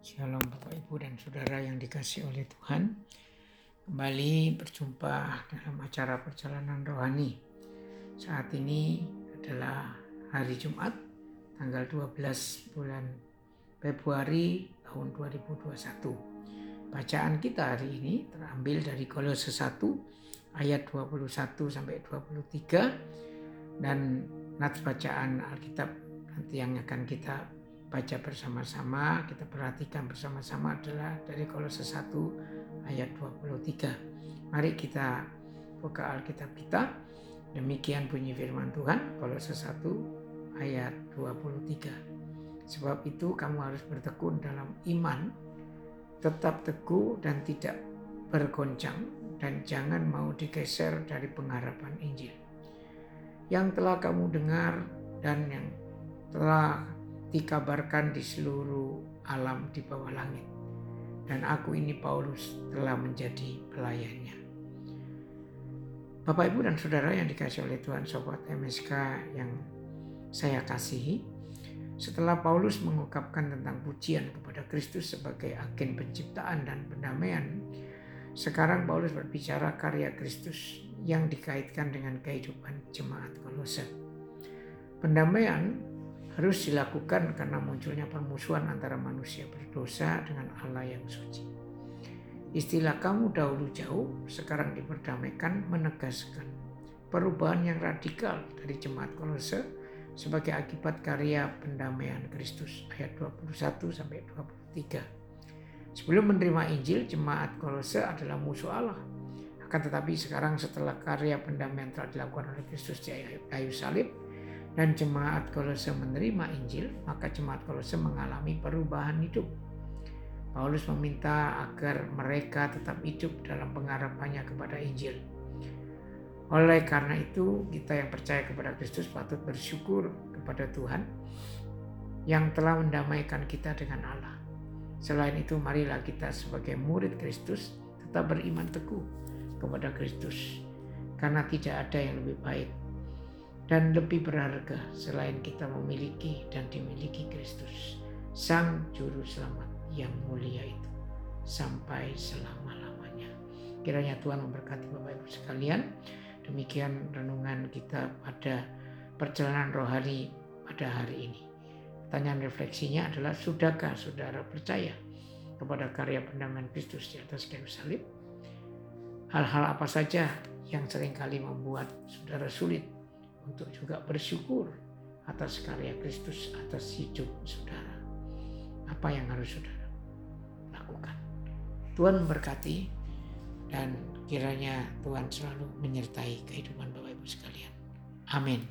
Shalom Bapak Ibu dan Saudara yang dikasih oleh Tuhan. Kembali berjumpa dalam acara perjalanan rohani. Saat ini adalah hari Jumat, tanggal 12 bulan Februari tahun 2021. Bacaan kita hari ini terambil dari Kolose 1 ayat 21 sampai 23 dan nats bacaan Alkitab nanti yang akan kita baca bersama-sama, kita perhatikan bersama-sama adalah dari Kolose 1 ayat 23. Mari kita buka Alkitab kita. Demikian bunyi firman Tuhan Kolose 1 ayat 23. Sebab itu kamu harus bertekun dalam iman, tetap teguh dan tidak bergoncang dan jangan mau digeser dari pengharapan Injil. Yang telah kamu dengar dan yang telah dikabarkan di seluruh alam di bawah langit. Dan aku ini Paulus telah menjadi pelayannya. Bapak Ibu dan Saudara yang dikasih oleh Tuhan Sobat MSK yang saya kasihi, setelah Paulus mengungkapkan tentang pujian kepada Kristus sebagai agen penciptaan dan pendamaian, sekarang Paulus berbicara karya Kristus yang dikaitkan dengan kehidupan jemaat Kolose. Pendamaian harus dilakukan karena munculnya permusuhan antara manusia berdosa dengan Allah yang suci. Istilah kamu dahulu jauh sekarang diperdamaikan menegaskan perubahan yang radikal dari jemaat Kolose sebagai akibat karya pendamaian Kristus ayat 21 sampai 23. Sebelum menerima Injil, jemaat Kolose adalah musuh Allah. Akan tetapi sekarang setelah karya pendamaian telah dilakukan oleh Kristus di kayu salib, dan jemaat Kolose menerima Injil, maka jemaat Kolose mengalami perubahan hidup. Paulus meminta agar mereka tetap hidup dalam pengharapannya kepada Injil. Oleh karena itu, kita yang percaya kepada Kristus patut bersyukur kepada Tuhan yang telah mendamaikan kita dengan Allah. Selain itu, marilah kita sebagai murid Kristus tetap beriman teguh kepada Kristus, karena tidak ada yang lebih baik dan lebih berharga selain kita memiliki dan dimiliki Kristus, Sang Juru Selamat yang mulia itu, sampai selama-lamanya. Kiranya Tuhan memberkati Bapak Ibu sekalian. Demikian renungan kita pada perjalanan rohani pada hari ini. Pertanyaan refleksinya adalah, sudahkah saudara percaya kepada karya pendamaian Kristus di atas kayu salib? Hal-hal apa saja yang sering kali membuat saudara sulit untuk juga bersyukur atas karya Kristus atas hidup saudara. Apa yang harus saudara lakukan? Tuhan memberkati dan kiranya Tuhan selalu menyertai kehidupan Bapak Ibu sekalian. Amin.